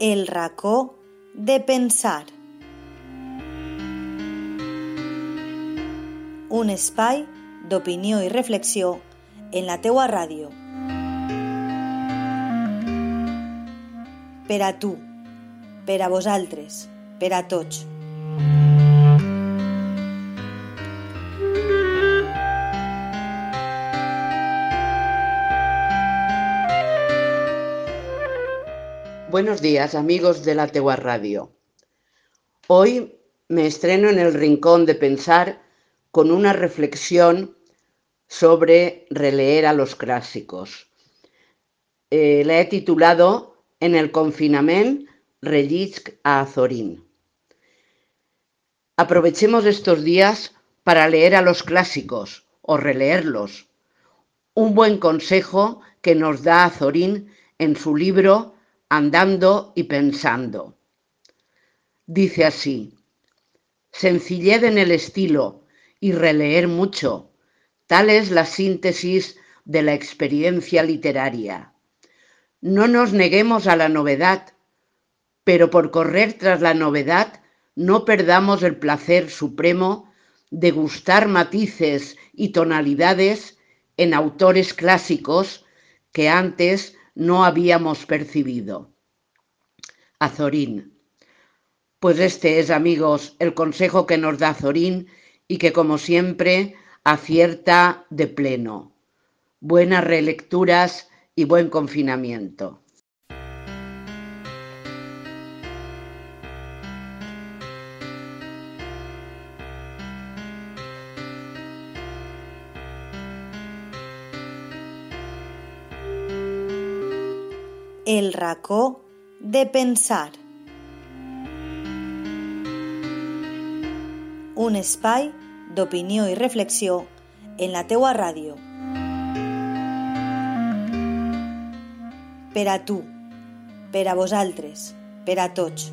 El racó de pensar. Un espai d'opinió i reflexió en la teua ràdio. Per a tu, per a vosaltres, per a tots. Buenos días, amigos de la Tegua Radio. Hoy me estreno en el rincón de pensar con una reflexión sobre releer a los clásicos. Eh, la he titulado En el confinament rellisc a Azorín. Aprovechemos estos días para leer a los clásicos o releerlos. Un buen consejo que nos da Azorín en su libro andando y pensando. Dice así, sencillez en el estilo y releer mucho, tal es la síntesis de la experiencia literaria. No nos neguemos a la novedad, pero por correr tras la novedad no perdamos el placer supremo de gustar matices y tonalidades en autores clásicos que antes no habíamos percibido. Azorín. Pues este es, amigos, el consejo que nos da Azorín y que, como siempre, acierta de pleno. Buenas relecturas y buen confinamiento. El racó de pensar. Un espai d'opinió i reflexió en la teua ràdio. Per a tu, per a vosaltres, per a tots.